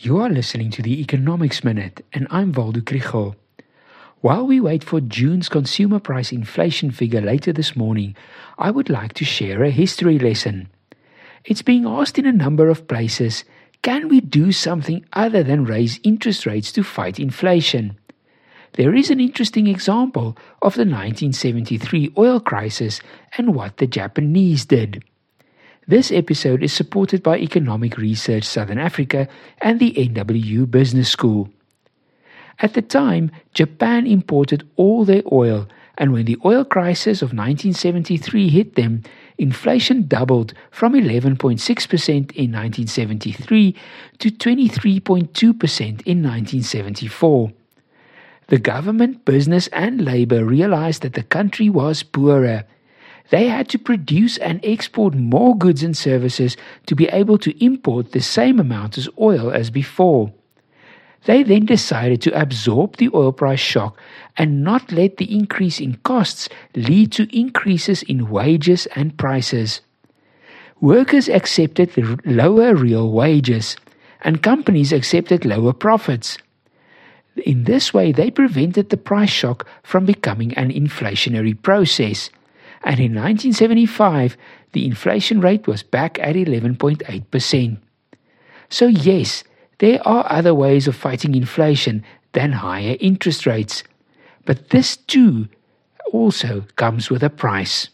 You are listening to the Economics Minute, and I'm Waldo Krugell. While we wait for June's consumer price inflation figure later this morning, I would like to share a history lesson. It's being asked in a number of places can we do something other than raise interest rates to fight inflation? There is an interesting example of the 1973 oil crisis and what the Japanese did. This episode is supported by Economic Research Southern Africa and the NWU Business School. At the time, Japan imported all their oil, and when the oil crisis of 1973 hit them, inflation doubled from 11.6% in 1973 to 23.2% in 1974. The government, business, and labor realized that the country was poorer they had to produce and export more goods and services to be able to import the same amount of oil as before. They then decided to absorb the oil price shock and not let the increase in costs lead to increases in wages and prices. Workers accepted the lower real wages, and companies accepted lower profits. In this way, they prevented the price shock from becoming an inflationary process and in 1975, the inflation rate was back at 11.8%. So, yes, there are other ways of fighting inflation than higher interest rates, but this too also comes with a price.